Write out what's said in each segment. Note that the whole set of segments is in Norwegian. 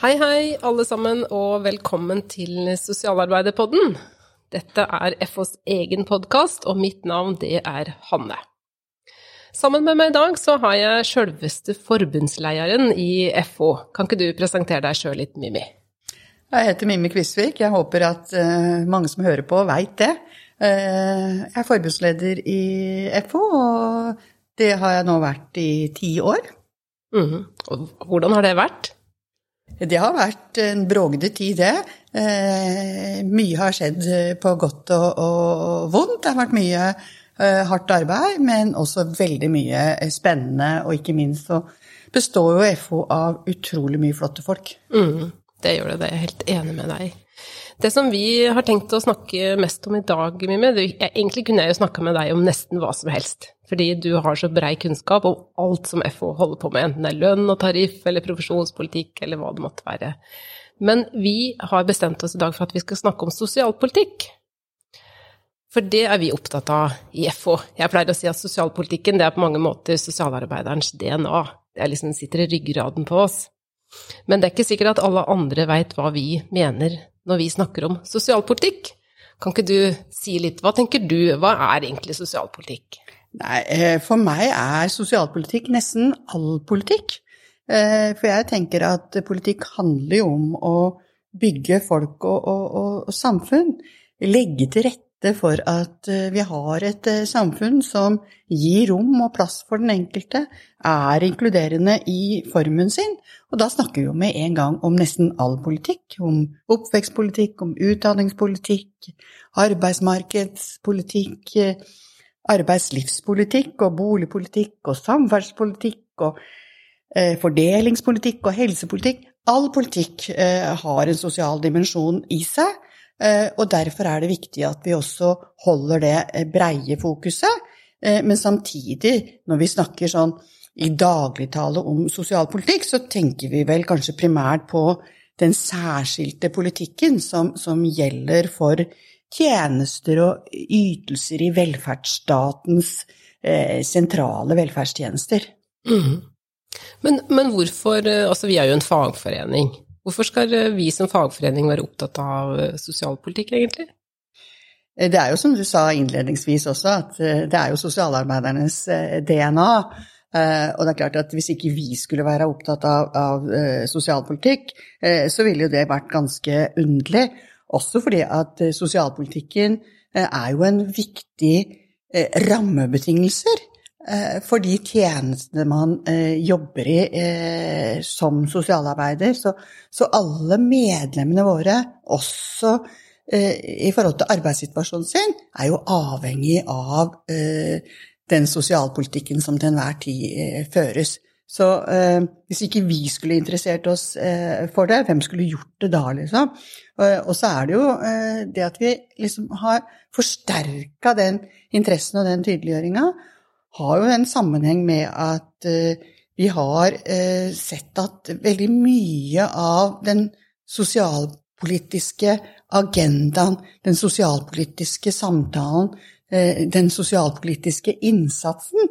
Hei, hei, alle sammen, og velkommen til Sosialarbeiderpodden. Dette er FOs egen podkast, og mitt navn det er Hanne. Sammen med meg i dag så har jeg sjølveste forbundslederen i FO. Kan ikke du presentere deg sjøl litt, Mimmi? Jeg heter Mimmi Kvisvik. Jeg håper at uh, mange som hører på, veit det. Uh, jeg er forbundsleder i FO, og det har jeg nå vært i ti år. Mm. Og hvordan har det vært? Det har vært en brågde tid, det. Eh, mye har skjedd på godt og, og, vondt. Det har vært mye eh, hardt arbeid, men også veldig mye spennende. Og ikke minst så består jo FO av utrolig mye flotte folk. Mm, det gjør det, det er jeg helt enig med deg i. Det som vi har tenkt å snakke mest om i dag, Mime, egentlig kunne jeg jo snakka med deg om nesten hva som helst. Fordi du har så brei kunnskap om alt som FO holder på med, enten det er lønn og tariff eller profesjonspolitikk eller hva det måtte være. Men vi har bestemt oss i dag for at vi skal snakke om sosialpolitikk. For det er vi opptatt av i FO. Jeg pleier å si at sosialpolitikken det er på mange måter sosialarbeiderens DNA. Det liksom sitter i ryggraden på oss. Men det er ikke sikkert at alle andre veit hva vi mener når vi snakker om sosialpolitikk. Kan ikke du si litt, hva tenker du, hva er egentlig sosialpolitikk? Nei, eh, for meg er sosialpolitikk nesten all politikk. Eh, for jeg tenker at politikk handler jo om å bygge folk og, og, og, og samfunn. Legge til rette rette for at eh, vi har et eh, samfunn som gir rom og plass for den enkelte, er inkluderende i formen sin. Og da snakker vi jo med en gang om nesten all politikk. Om oppvekstpolitikk, om utdanningspolitikk, arbeidsmarkedspolitikk, arbeidslivspolitikk og boligpolitikk og samferdselspolitikk og eh, fordelingspolitikk og helsepolitikk. All politikk har en sosial dimensjon i seg. Eh, og derfor er det viktig at vi også holder det eh, breie fokuset. Eh, men samtidig, når vi snakker sånn i dagligtale om sosialpolitikk, så tenker vi vel kanskje primært på den særskilte politikken som, som gjelder for tjenester og ytelser i velferdsstatens eh, sentrale velferdstjenester. Mm. Men, men, hvorfor Altså, vi er jo en fagforening. Hvorfor skal eh, vi som fagforening være opptatt av eh, sosialpolitikk, egentlig? Eh, det er jo som du sa innledningsvis også, at det er jo sosialarbeidernes DNA. Og det er klart at hvis ikke vi skulle være opptatt av, av sosialpolitikk, så ville jo det vært ganske underlig. Også fordi at sosialpolitikken er jo en viktig rammebetingelser for de tjenestene man eh, jobber i eh, som sosialarbeider. Så, så, alle medlemmene våre, også i forhold til arbeidssituasjonen sin, er jo avhengig av den sosialpolitikken som til enhver tid føres. Så eh, hvis ikke vi skulle interessert oss eh, for det, hvem skulle gjort det da, liksom? Og, og så er det jo eh, det at vi liksom har forsterka den interessen og den tydeliggjøringa, har jo en sammenheng med at eh, vi har eh, sett at veldig mye av den sosialpolitiske agendaen, den sosialpolitiske samtalen, eh, den sosialpolitiske innsatsen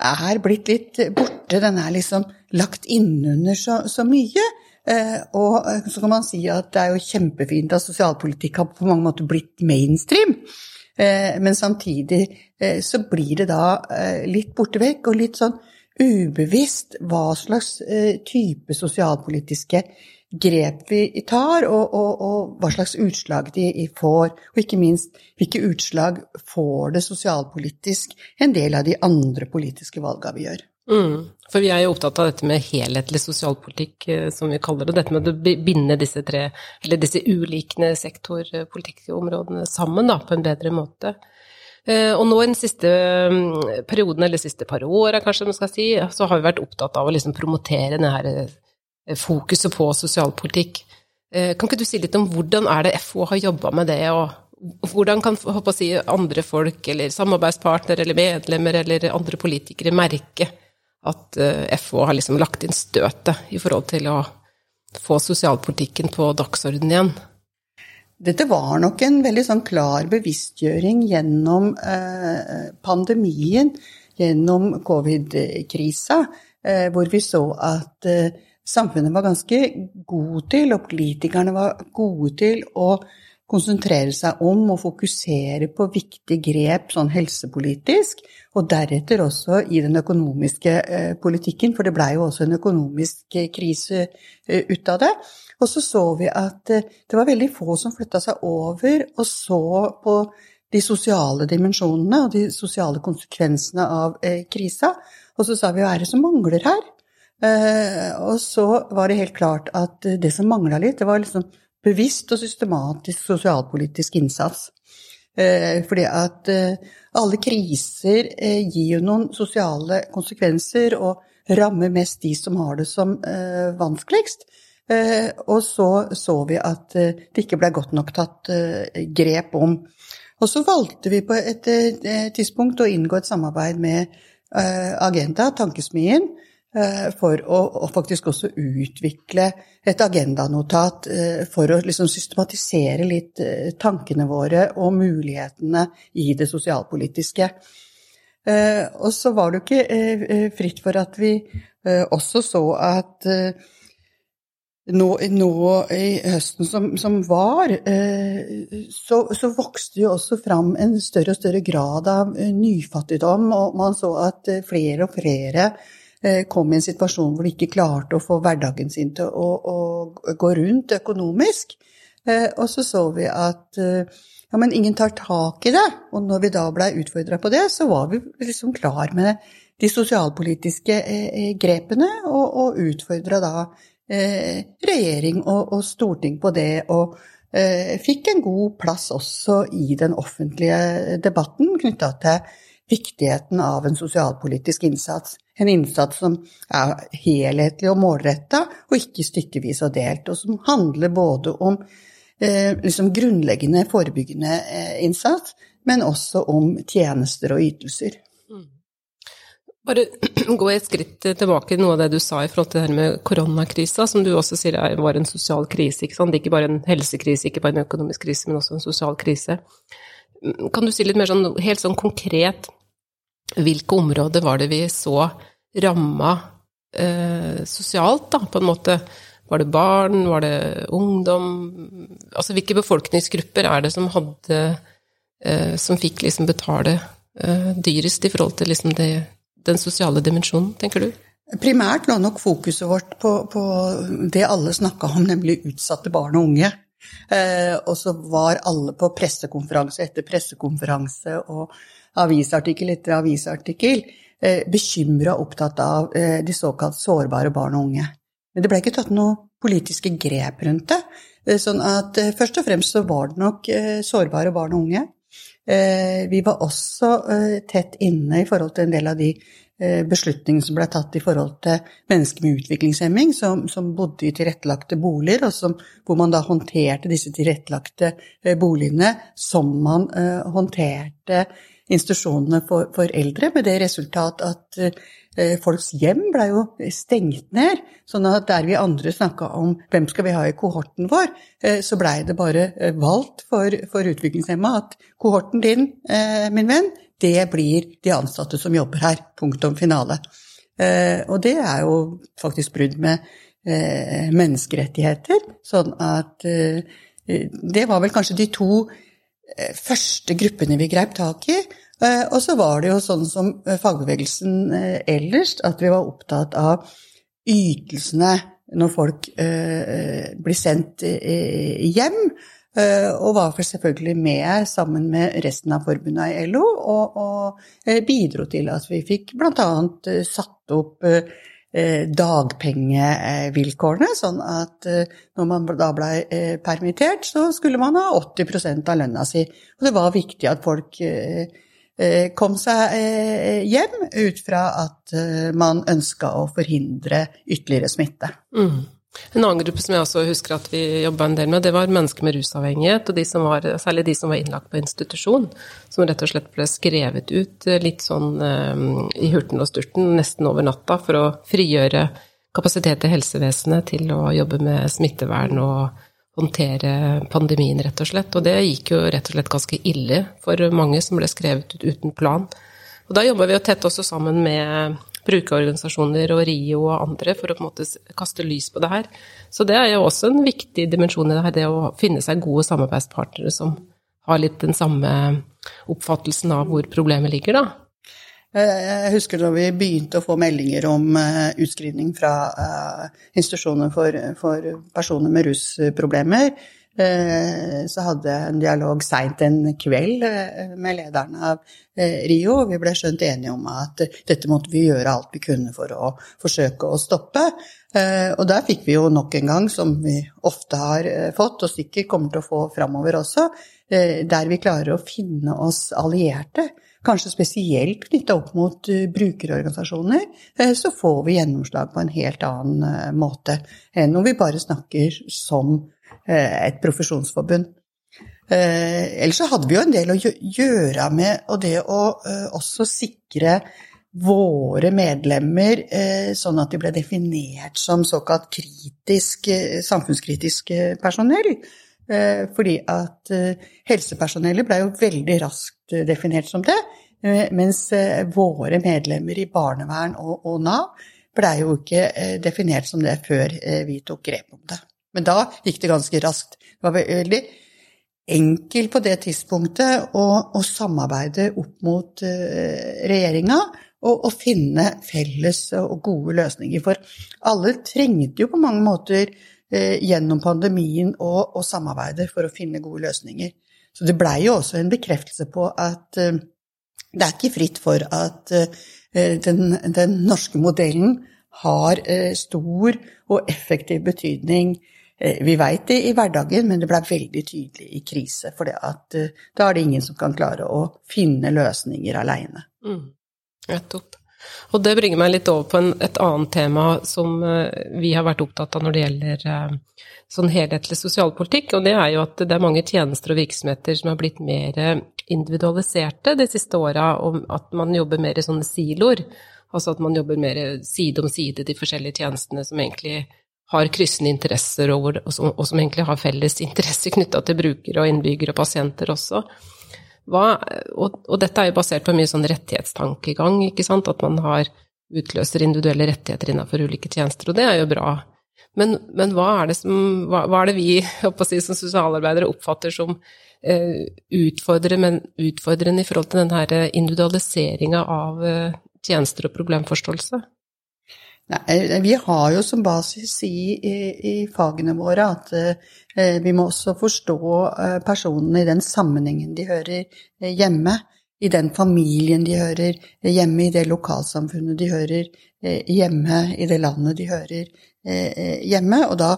er blitt litt borte. Den er liksom lagt innunder så, så mye. Og så kan man si at det er jo kjempefint at sosialpolitikk har på mange måter blitt mainstream. Eh, men samtidig eh, så blir det da eh, litt borte vekk og litt sånn ubevisst hva slags type sosialpolitiske grep vi tar, og, og, og, hva slags utslag de får. Og ikke minst hvilke utslag får det sosialpolitisk en del av de andre politiske valgene vi gjør. Mm. For vi er jo opptatt av dette med helhetlig sosialpolitikk, eh, som vi kaller det. Dette med å binde disse tre, eller disse ulike sektorpolitikkområdene sammen da, på en bedre måte. Eh, og nå i den siste mm, perioden, eller siste par åra kanskje man skal si, så har vi vært opptatt av å liksom promotere denne her eh, fokuset på sosialpolitikk. Kan ikke du si litt om hvordan er det FO har jobba med det, og hvordan kan si, andre folk, eller samarbeidspartnere, eller medlemmer, eller andre politikere merke at FH har liksom lagt inn støtet i forhold til å få sosialpolitikken på dagsordenen igjen. Dette var nok en veldig sånn klar bevisstgjøring gjennom eh, pandemien, gjennom covid-krisa, eh, hvor vi så at eh, samfunnet var ganske god til, og politikerne var gode til, å konsentrere seg om og fokusere på viktige grep sånn helsepolitisk, og deretter også i den økonomiske eh, politikken, for det blei jo også en økonomisk eh, krise eh, ut av det. Og så så vi at eh, det var veldig få som flytta seg over og så på de sosiale dimensjonene og de sosiale konsekvensene av eh, krisa. Og så sa vi hva er det som mangler her? Eh, og så var det helt klart at det som mangla litt, det var liksom bevisst og systematisk sosialpolitisk innsats. Eh, fordi at eh, alle kriser eh, gir jo noen sosiale konsekvenser og rammer mest de som har det som vanskeligst. Og så så vi at det ikke ble godt nok tatt grep om. Og så valgte vi på et tidspunkt å inngå et samarbeid med Agenda, Tankesmien, for å, å, faktisk også utvikle et agendanotat eh, for å liksom systematisere litt eh, tankene våre og mulighetene i det sosialpolitiske. Og så var det jo ikke fritt for at vi også så at nå, nå i høsten som, som var, så, så, vokste jo også fram en større og større grad av nyfattigdom, og man så at flere og flere Eh, kom i en situasjon hvor de ikke klarte å få hverdagen sin til å, å gå rundt økonomisk. Eh, og så så vi at eh, ja, men ingen tar tak i det. Og når vi da blei utfordra på det, så var vi liksom klar med de sosialpolitiske grepene, og, og utfordra da regjering og, og, storting på det. og fikk en god plass også i den offentlige debatten knytta til viktigheten av en sosialpolitisk innsats. En innsats som er helhetlig og målretta, og ikke stykkevis og delt, og som handler både om eh, liksom grunnleggende forebyggende eh, innsats, men også om tjenester og ytelser. Mm. Bare gå et skritt tilbake til noe av det du sa i forhold til det her med koronakrisa, som du også sier var en sosial krise. Ikke? Ikke bare en helsekrise, ikke bare en økonomisk krise, men også en sosial krise. Kan du si litt mer sånn, helt sånn konkret hvilke områder var det vi så ramma eh, sosialt, da, på en måte? Var det barn, var det ungdom? Altså hvilke befolkningsgrupper er det som hadde eh, Som fikk liksom betale eh, dyrest i forhold til liksom det, den sosiale dimensjonen, tenker du? Primært lå nok fokuset vårt på, på det alle snakka om, nemlig utsatte barn og unge. Eh, og så var alle på pressekonferanse etter pressekonferanse og avisartikkel etter avisartikkel eh, bekymra og opptatt av eh, de såkalt sårbare barn og unge. Men det ble ikke tatt noen politiske grep rundt det. Eh, sånn at først og fremst så var det nok sårbare barn og unge. Vi var også tett inne i forhold til en del av de beslutningene som ble tatt i forhold til mennesker med utviklingshemming, som, som bodde i tilrettelagte boliger, og som, hvor man da håndterte disse tilrettelagte boligene som man håndterte institusjonene for, for, eldre, med det resultat at eh, folks hjem ble jo stengt ned. Sånn at der vi andre snakka om hvem skal vi ha i kohorten vår, eh, så blei det bare eh, valgt for, for utviklingshemma at kohorten din, min venn, det blir de ansatte som jobber her. Punktum finale. Og det er jo faktisk brudd med menneskerettigheter. Sånn at det var vel kanskje de to første gruppene vi greip tak i. Eh, og så var det jo sånn som eh, fagbevegelsen eh, ellers, at vi var opptatt av ytelsene når folk blir sendt hjem. Og var for selvfølgelig med sammen med resten av forbundene i LO og, og bidro til at vi fikk bl.a. satt opp dagpengevilkårene, sånn at når man da ble permittert, så skulle man ha 80 av lønna si. Og det var viktig at folk kom seg eh, hjem ut fra at eh, man ønska å forhindre ytterligere smitte. Mm. En annen gruppe som jeg også husker at vi jobba en del med, det var mennesker med rusavhengighet, og de var, særlig de som var innlagt på institusjon, som rett og slett ble skrevet ut litt sånn i hurten og sturten, nesten over natta, for å frigjøre kapasitet i helsevesenet til å jobbe med smittevern og håndtere pandemien, rett og slett. Og det gikk jo rett og slett ganske ille for mange som ble skrevet ut uten plan. Og da jobba vi jo tett også sammen med brukerorganisasjoner og RIO og andre for å på en måte kaste lys på det her. Så det er jo også en viktig dimensjon i det her, det å finne seg gode samarbeidspartnere som har litt den samme oppfattelsen av hvor problemet ligger, da. Eh, jeg husker da vi begynte å få meldinger om uh, utskrivning fra uh, institusjoner for, for, personer med rusproblemer. Så hadde jeg en dialog seint en kveld med lederen av RIO. Vi ble skjønt enige om at dette måtte vi gjøre alt vi kunne for å forsøke å stoppe. Og der fikk vi jo nok en gang, som vi ofte har fått, og sikkert kommer til å få framover også, der vi klarer å finne oss allierte kanskje spesielt knytta opp mot uh, brukerorganisasjoner, uh, så får vi gjennomslag på en helt annen uh, måte enn om vi bare snakker som et profesjonsforbund. Ellers så hadde vi jo en del å gjøre med og det å også sikre våre medlemmer sånn at de ble definert som såkalt kritisk, samfunnskritisk personell. Fordi at helsepersonellet ble jo veldig raskt definert som det, eh, mens eh, våre medlemmer i barnevern og, og Nav blei jo ikke eh, definert som det før vi tok grep om det. Men da gikk det ganske raskt. Det var veldig enkelt på det tidspunktet å, å samarbeide opp mot regjeringa og, og, finne felles og gode løsninger. For alle trengte jo på mange måter gjennom pandemien å samarbeide for å finne gode løsninger. Så det blei jo også en bekreftelse på at uh, det er ikke fritt for at uh, den, den, norske modellen har uh, stor og effektiv betydning. Vi veit det i hverdagen, men det blei veldig tydelig i krise. For da er det ingen som kan klare å finne løsninger aleine. Mm. Nettopp. Og det bringer meg litt over på en, et annet tema som vi har vært opptatt av når det gjelder sånn helhetlig sosialpolitikk, og det er jo at det er mange tjenester og virksomheter som har blitt mer individualiserte de siste åra, og at man jobber mer i sånne siloer. Altså at man jobber mer side om side, de forskjellige tjenestene som egentlig har kryssende interesser, og, som, og som, egentlig har felles interesse knytta til brukere og innbyggere og pasienter også. Hva, og, og, dette er jo basert på mye sånn rettighetstankegang, ikke sant, at man har utløser individuelle rettigheter innenfor ulike tjenester, og det er jo bra. Men, men hva, er som, hva, hva, er det vi si, som sosialarbeidere oppfatter som eh, utfordrende, utfordrende, i forhold til denne eh, individualiseringa av eh, tjenester og problemforståelse? Nei, eh, vi har jo som basis i, i, i fagene våre at eh, vi må også forstå eh, personene i den sammenhengen de hører eh, hjemme i den familien de hører hjemme, i det lokalsamfunnet de hører hjemme, i det landet de hører Eh, hjemme. Og da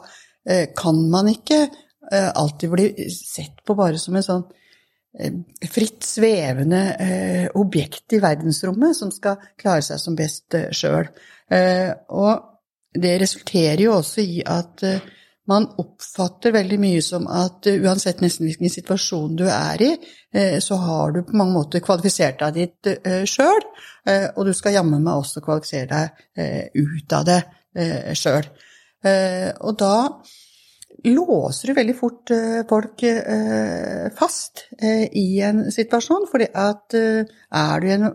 eh, kan man ikke eh, alltid bli sett på bare som en sånn fritt svevende objekt i verdensrommet som skal klare seg som best sjøl. Og det resulterer jo også i at man oppfatter veldig mye som at uansett nesten hvilken situasjon du er i, så har du på mange måter kvalifisert deg dit sjøl, og du skal jammen meg også kvalifisere deg ut av det eh, sjøl. Eh, og da låser du veldig fort eh, folk eh, fast eh, i en situasjon, fordi at er du i en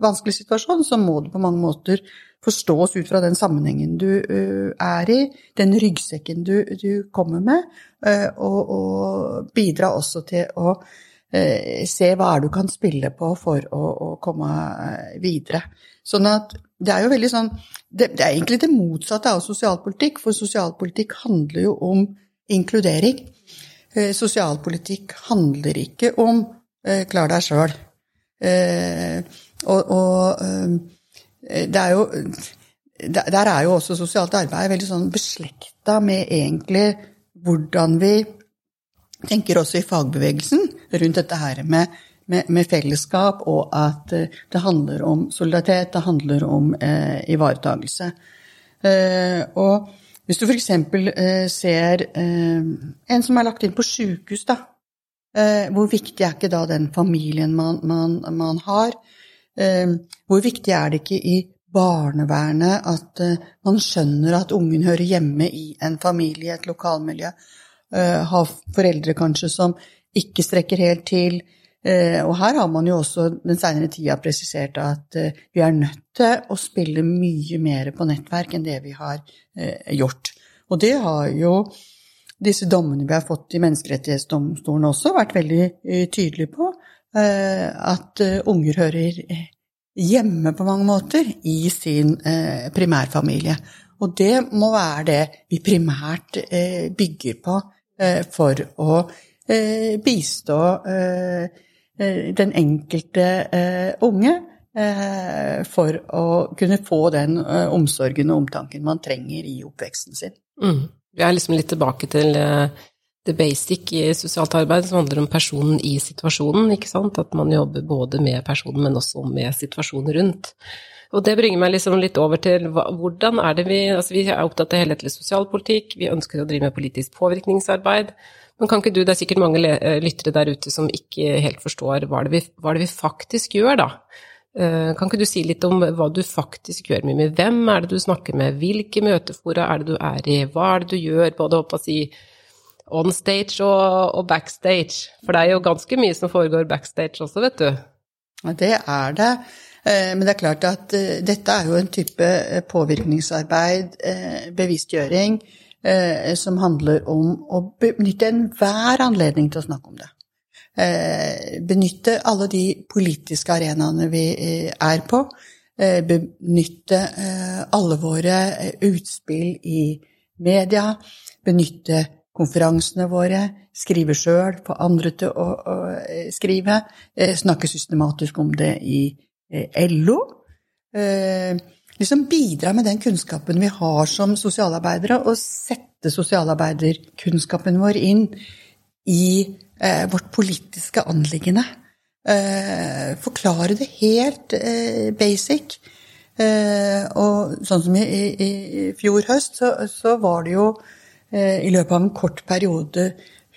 vanskelig situasjon, så må du på mange måter forstås ut fra den sammenhengen du er i, den ryggsekken du, du kommer med, og, og bidra også til å se hva er du kan spille på for å, å komme videre. Sånn at det er jo veldig sånn det, det, er egentlig det motsatte av sosialpolitikk, for sosialpolitikk handler jo om inkludering. Eh, sosialpolitikk handler ikke om eh, klar deg sjøl. Eh, og, og det er jo Der er jo også sosialt arbeid veldig sånn beslekta med egentlig hvordan vi tenker også i fagbevegelsen rundt dette her med med, med, fellesskap, og at det handler om solidaritet, det handler om eh, ivaretagelse. Eh, og hvis du f.eks. Eh, ser eh, en som er lagt inn på sjukehus, da. Eh, hvor viktig er ikke da den familien man, man, man har? Eh, hvor viktig er det ikke i barnevernet at man skjønner at ungen hører hjemme i en familie, et lokalmiljø? har foreldre kanskje som ikke strekker helt til, Og her har man jo også den seinere tida presisert at vi er nødt å spille mye mer på nettverk enn det vi har gjort. Og det har jo disse dommene vi har fått i Menneskerettighetsdomstolen også vært veldig tydelige på. At unger hører hjemme på mange måter i sin primærfamilie. Og det må være det vi primært bygger på for å bistå den enkelte unge for å kunne få den omsorgen og omtanken man trenger i oppveksten sin. Mm. Vi er liksom litt tilbake til the basic i sosialt arbeid, som handler om personen i situasjonen, ikke sant? At man jobber både med personen, men også med situasjonen rundt. Og det bringer meg liksom litt over til hvordan er det vi Altså vi er opptatt av helhetlig sosialpolitikk, vi ønsker å drive med politisk påvirkningsarbeid. Men kan ikke du, det er sikkert mange eh, lyttere der ute som ikke helt forstår hva det vi, hva det vi faktisk gjør, da. Eh, kan ikke du si litt om hva du faktisk gjør, Mimmi? Hvem er det du snakker med? Hvilke møtefora er det du er i? Hva er det du gjør, både å si on stage og, og, backstage? For det er jo ganske mye som foregår backstage også, vet du. Det er det. Eh, men det er klart at eh, dette er jo en type påvirkningsarbeid, bevisstgjøring, som handler om å benytte enhver anledning til å snakke om det. Benytte alle de politiske arenaene vi er på. Benytte alle våre utspill i media. Benytte konferansene våre. Skrive sjøl, få andre til å, skrive. Snakke systematisk om det i Eh, LO. Eh, liksom bidra med den kunnskapen vi har som sosialarbeidere, og sette sosialarbeiderkunnskapen vår inn i eh, vårt politiske anliggende. Forklare det helt basic. Og sånn som i, i, i fjor høst, så, så, var det jo i løpet av en kort periode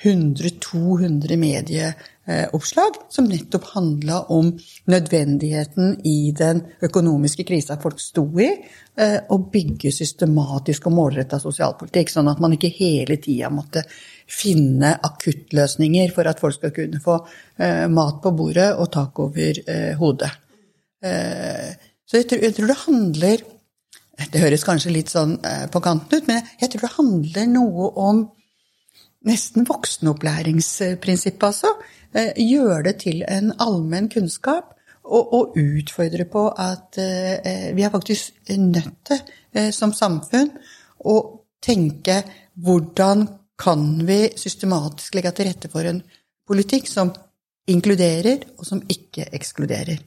100-200 medieoppslag som nettopp handla om nødvendigheten i den økonomiske krisa folk sto i, eh, å bygge systematisk og målretta sosialpolitikk, sånn at man ikke hele tida måtte finne akuttløsninger for at folk skal kunne få eh, mat på bordet og tak over eh, hodet. Så jeg tror, det handler Det høres kanskje litt sånn på kanten ut, men jeg tror det handler noe om nesten voksenopplæringsprinsippet, altså. Eh, gjøre det til en allmenn kunnskap. Og, og utfordre på at eh, vi er faktisk nødt til, eh, som samfunn, å tenke hvordan kan vi systematisk legge til rette for en politikk som inkluderer, og som ikke ekskluderer.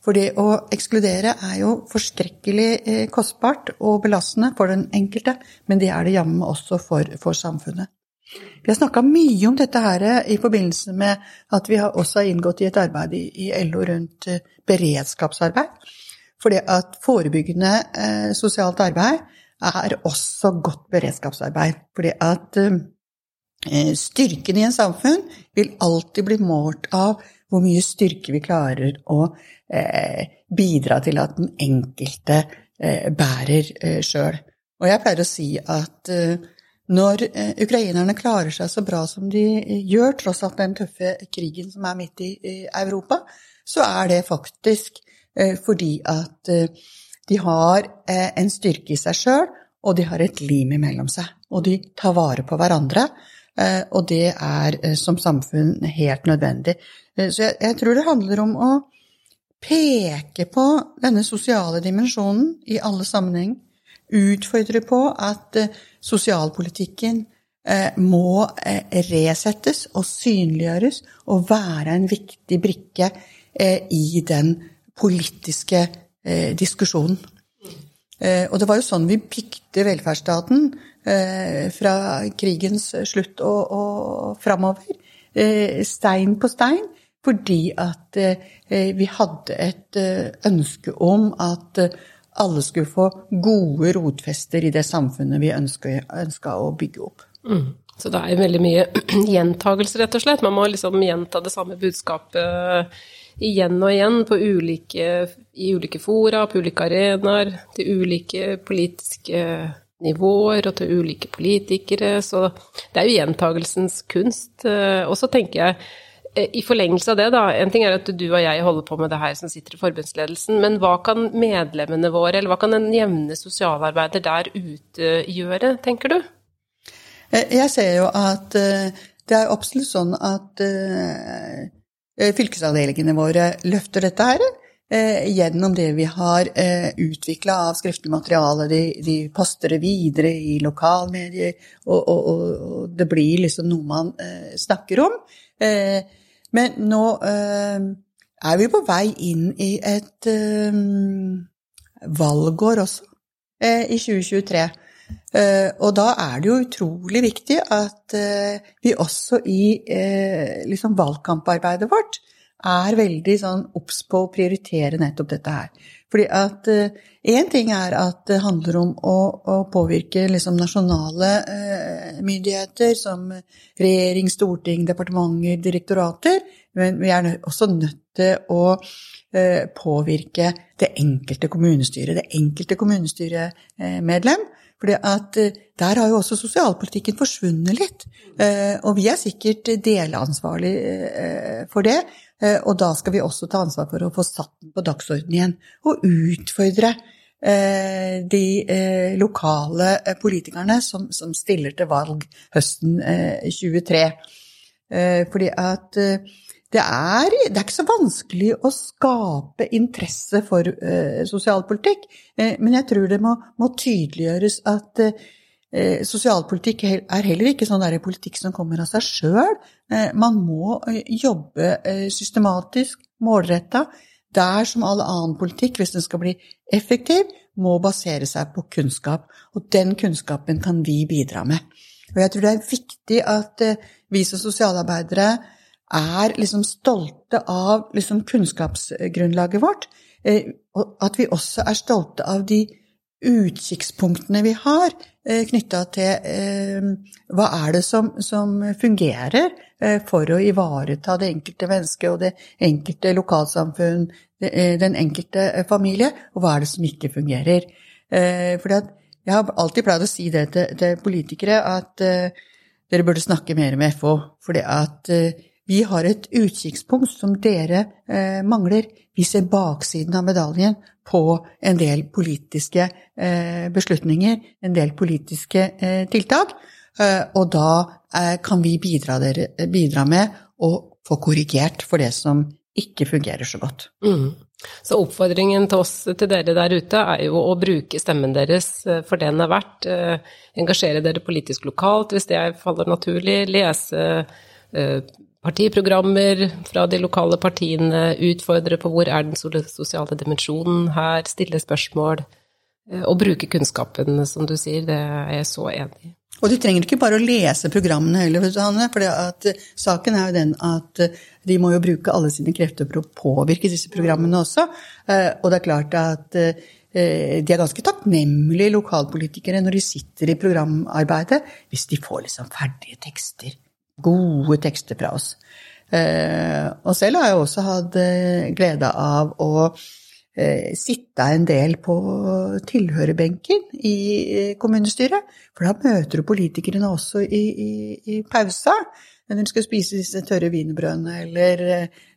For det å ekskludere er jo forskrekkelig kostbart og belastende for den enkelte, men det er det jammen også for, for samfunnet. Vi har snakka mye om dette her i forbindelse med at vi har også inngått i et arbeid i LO rundt beredskapsarbeid. For det at forebyggende eh, sosialt arbeid er også godt beredskapsarbeid. Fordi at eh, styrken i en samfunn vil alltid bli målt av hvor mye styrke vi klarer å eh, bidra til at den enkelte eh, bærer eh, sjøl. Og jeg pleier å si at når eh, ukrainerne klarer seg så bra som de eh, gjør, tross alt den tøffe krigen som er midt i, Europa, så er det faktisk eh, fordi at de har en styrke i seg sjøl, og de har et lim imellom seg. Og de tar vare på hverandre, og det er som samfunn helt nødvendig. Så jeg, jeg tror det handler om å peke på denne sosiale dimensjonen i alle sammenheng. Utfordre på at sosialpolitikken eh, må eh, resettes og synliggjøres og være en viktig brikke eh, i den politiske diskusjonen. Og det var jo sånn vi bygde velferdsstaten fra krigens slutt og, og framover. Stein på stein. Fordi at vi hadde et ønske om at alle skulle få gode rotfester i det samfunnet vi ønska å bygge opp. Mm. Så det er veldig mye gjentagelse, rett og slett. Man må liksom gjenta det samme budskapet igjen og igjen ulike, i ulike fora, på ulike arenaer, til ulike politiske nivåer og til ulike politikere. Så det er jo gjentagelsens kunst. Og så tenker jeg I forlengelse av det, da. En ting er at du og jeg holder på med det her som sitter i forbundsledelsen, men hva kan medlemmene våre, eller hva kan en jevne sosialarbeider der ute gjøre, tenker du? Jeg ser jo at det er absolutt sånn at fylkesavdelingene våre løfter dette her eh, gjennom det vi har eh, utvikla av skriftlig materiale. De, de, poster det videre i lokalmedier, og, og, og, det blir liksom noe man eh, snakker om. Eh, men nå eh, er vi på vei inn i et eh, valgår også, i 2023. og da er det jo utrolig viktig at vi også i liksom valgkamparbeidet vårt er veldig sånn obs på å prioritere nettopp dette her. Fordi at én ting er at det handler om å, å påvirke liksom nasjonale myndigheter som regjering, storting, departementer, direktorater, men vi er også nødt til å påvirke det enkelte kommunestyret, det enkelte kommunestyremedlem. Fordi at der har jo også sosialpolitikken forsvunnet litt. Og vi er sikkert delansvarlig for det. Eh, og da skal vi også ta ansvar for å få satt den på dagsordenen igjen, og utfordre eh, de eh, lokale politikerne som, stiller til valg høsten 23. Fordi at det er, det er, ikke så vanskelig å skape interesse for sosialpolitikk, men jeg tror det må, må tydeliggjøres at Eh, sosialpolitikk er heller ikke sånn politikk som kommer av seg sjøl. Eh, man må eh, jobbe systematisk, målretta. Der som all annen politikk, hvis den skal bli effektiv, må basere seg på kunnskap. Og den kunnskapen kan vi bidra med. Og jeg tror det er viktig at vi som sosialarbeidere er liksom stolte av liksom kunnskapsgrunnlaget vårt. Og at vi også er stolte av de utkikkspunktene vi har eh, knytta til eh, hva er det som, som fungerer eh, for å ivareta det enkelte mennesket og det enkelte lokalsamfunn, eh, den enkelte eh, familie, og hva er det som ikke fungerer. For jeg har alltid pleid å si det til, til politikere, at dere burde snakke mer med FH. fordi at vi har et utkikkspunkt som dere eh, mangler. Vi ser baksiden av medaljen på en del politiske eh, beslutninger, en del politiske eh, tiltak. Eh, og da eh, kan vi bidra, dere, bidra, med å få korrigert for det som ikke fungerer så godt. Mm. Så oppfordringen til oss, til dere der ute, er jo å bruke stemmen deres eh, for det den er verdt. Engasjere dere politisk lokalt hvis det faller naturlig. Lese partiprogrammer fra de lokale partiene, utfordre på hvor er den sosiale dimensjonen her, stille spørsmål eh, og bruke kunnskapen, som du sier. Det er jeg så enig i. Og du trenger ikke bare å lese programmene heller, for eh, saken er jo den at eh, de må jo bruke alle sine krefter for å påvirke disse programmene også. Og det er klart at de er ganske takknemlige lokalpolitikere når de sitter i programarbeidet, hvis de får liksom ferdige tekster gode tekster fra oss. Eh, og selv har jeg også hatt eh, glede av å eh, sitte en del på tilhørerbenken i kommunestyret. For da møter du politikerne også i, i, i pausa. Når du skal spise disse tørre wienerbrødene eller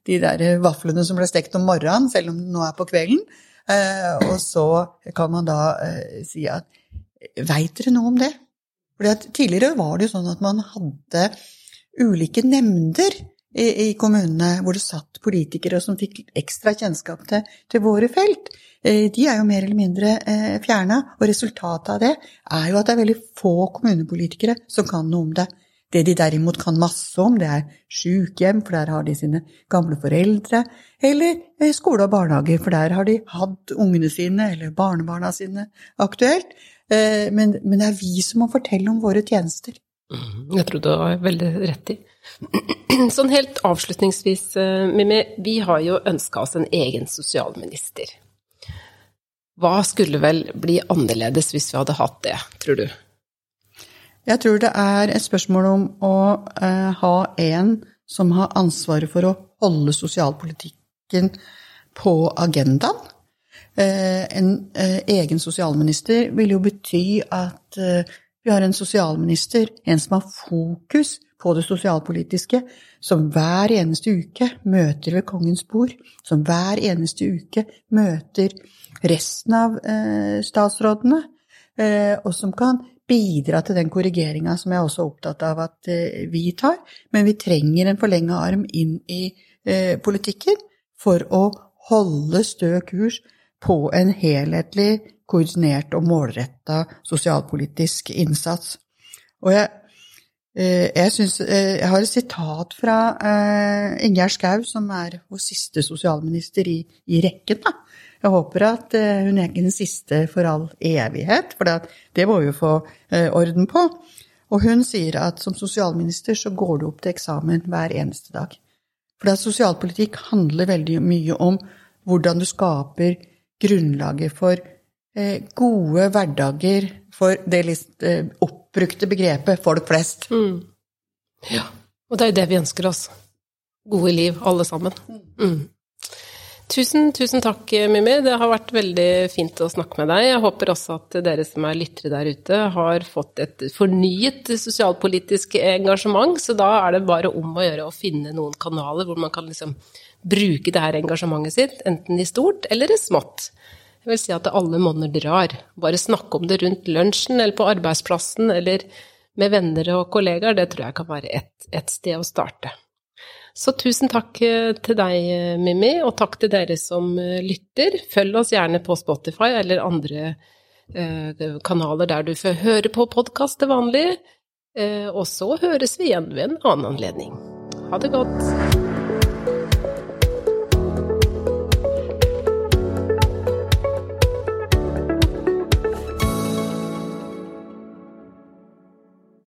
de der vaflene som ble stekt om morgenen, selv om det nå er på kvelden. Og så kan man da si at Veit dere noe om det? Fordi Tidligere var det jo sånn at man hadde ulike nemnder i, i, kommunene hvor det satt politikere som fikk ekstra kjennskap til, til våre felt. Eh, de er jo mer eller mindre eh, fjerna, og resultatet av det er jo at det er veldig få kommunepolitikere som kan noe om det. Det de derimot kan masse om, det er sykehjem, for der har de sine gamle foreldre, eller eh, skole og barnehage, for der har de hatt ungene sine eller barnebarna sine aktuelt. Men, men det er vi som må fortelle om våre tjenester. Jeg tror du har veldig rett i. Sånn helt avslutningsvis, eh, Mimmi, vi har jo ønska oss en egen sosialminister. Hva skulle vel bli annerledes hvis vi hadde hatt det, tror du? Jeg tror det er et spørsmål om å eh, ha en som har ansvaret for å holde sosialpolitikken på agendaen. Eh, en egen sosialminister vil jo bety at Vi har en sosialminister, en som har fokus på det sosialpolitiske, som hver eneste uke møter ved kongens bord, som hver eneste uke møter resten av eh, statsrådene, eh, og som kan bidra til den korrigeringa som jeg også er opptatt av at eh, vi tar. Men vi trenger en forlenga arm inn i eh, politikken for å holde stø kurs på en helhetlig, koordinert og målretta sosialpolitisk innsats. Og jeg, eh, jeg, synes, eh, jeg har et sitat fra uh, Ingjerd Schou, som er vår siste sosialminister i, i rekken. Da. Jeg håper at hun er ikke den siste for all evighet, for det må vi jo få orden på. Og hun sier at som sosialminister så går du opp til eksamen hver eneste dag. For sosialpolitikk handler veldig mye om hvordan du skaper grunnlaget for eh, gode hverdager for det eh, oppbrukte begrepet folk flest. Mm. Ja, og det er jo det vi ønsker oss. Gode liv, alle sammen. Mm. Tusen, tusen takk, Mimmi. Det har vært veldig fint å snakke med deg. Jeg håper også at dere som er lyttere der ute, har fått et fornyet sosialpolitisk engasjement. Så da er det bare om å gjøre å finne noen kanaler hvor man kan liksom bruke det her engasjementet sitt, enten i stort eller i smått. Jeg vil si at alle monner drar. Bare snakke om det rundt lunsjen eller på arbeidsplassen eller med venner og kollegaer, det tror jeg kan være et, et sted å starte. Så tusen takk eh, til deg, Mimmi, og takk til dere som eh, lytter. Følg oss gjerne på Spotify eller andre eh, kanaler der du får høre på podkast til vanlig. Eh, og så høres vi igjen ved en annen anledning. Ha det godt.